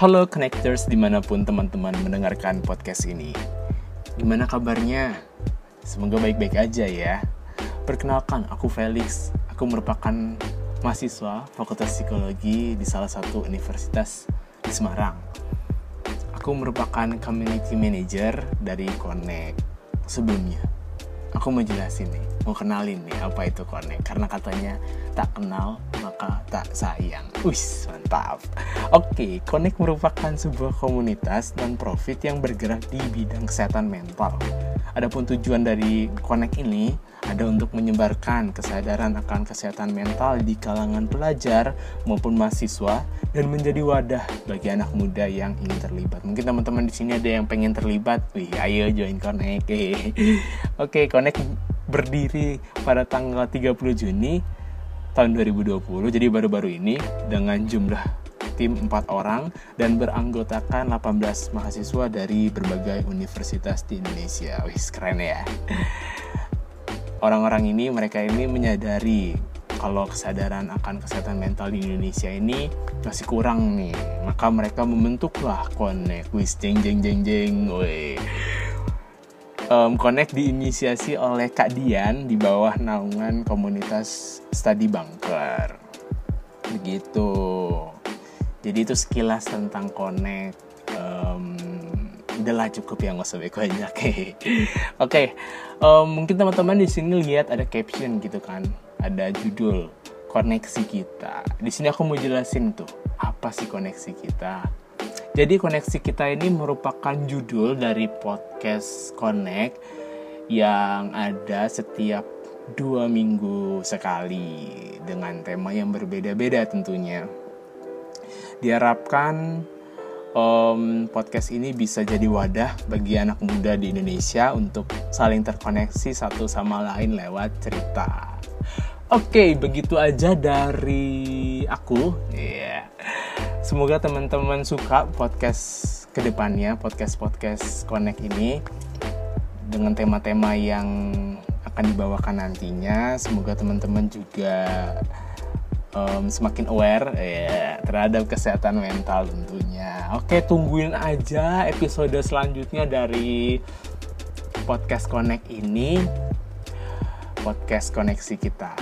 Halo connectors di mana pun teman-teman mendengarkan podcast ini. Gimana kabarnya? Semoga baik-baik aja ya. Perkenalkan, aku Felix. Aku merupakan mahasiswa Fakultas Psikologi di salah satu universitas di Semarang. Aku merupakan community manager dari Connect Sebelumnya, aku mau jelasin nih, mau kenalin nih apa itu Connect Karena katanya tak kenal maka tak sayang. Wis, mantap. Oke, Connect merupakan sebuah komunitas dan profit yang bergerak di bidang kesehatan mental. Adapun tujuan dari Connect ini ada untuk menyebarkan kesadaran akan kesehatan mental di kalangan pelajar maupun mahasiswa dan menjadi wadah bagi anak muda yang ingin terlibat. Mungkin teman-teman di sini ada yang pengen terlibat. Wih, ayo join Connect. Oke, Connect berdiri pada tanggal 30 Juni tahun 2020 jadi baru-baru ini dengan jumlah tim 4 orang dan beranggotakan 18 mahasiswa dari berbagai universitas di Indonesia. Wih, keren ya. Orang-orang ini, mereka ini menyadari kalau kesadaran akan kesehatan mental di Indonesia ini masih kurang nih. Maka mereka membentuklah Connect. Wis, jeng jeng jeng jeng. Wih um, Connect diinisiasi oleh Kak Dian di bawah naungan komunitas Study Bunker. Begitu. Jadi itu sekilas tentang Connect. Um, udahlah cukup ya nggak usah banyak. Oke, um, mungkin teman-teman di sini lihat ada caption gitu kan, ada judul koneksi kita. Di sini aku mau jelasin tuh apa sih koneksi kita jadi koneksi kita ini merupakan judul dari podcast Connect yang ada setiap dua minggu sekali dengan tema yang berbeda-beda tentunya. Diharapkan um, podcast ini bisa jadi wadah bagi anak muda di Indonesia untuk saling terkoneksi satu sama lain lewat cerita. Oke, begitu aja dari aku. Yeah. Semoga teman-teman suka podcast ke depannya, podcast-podcast Connect ini dengan tema-tema yang akan dibawakan nantinya. Semoga teman-teman juga um, semakin aware ya terhadap kesehatan mental tentunya. Oke, tungguin aja episode selanjutnya dari podcast Connect ini, podcast koneksi kita.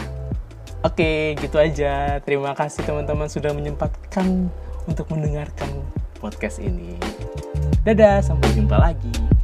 Oke, gitu aja. Terima kasih teman-teman sudah menyempatkan untuk mendengarkan podcast ini. Dadah, sampai jumpa lagi.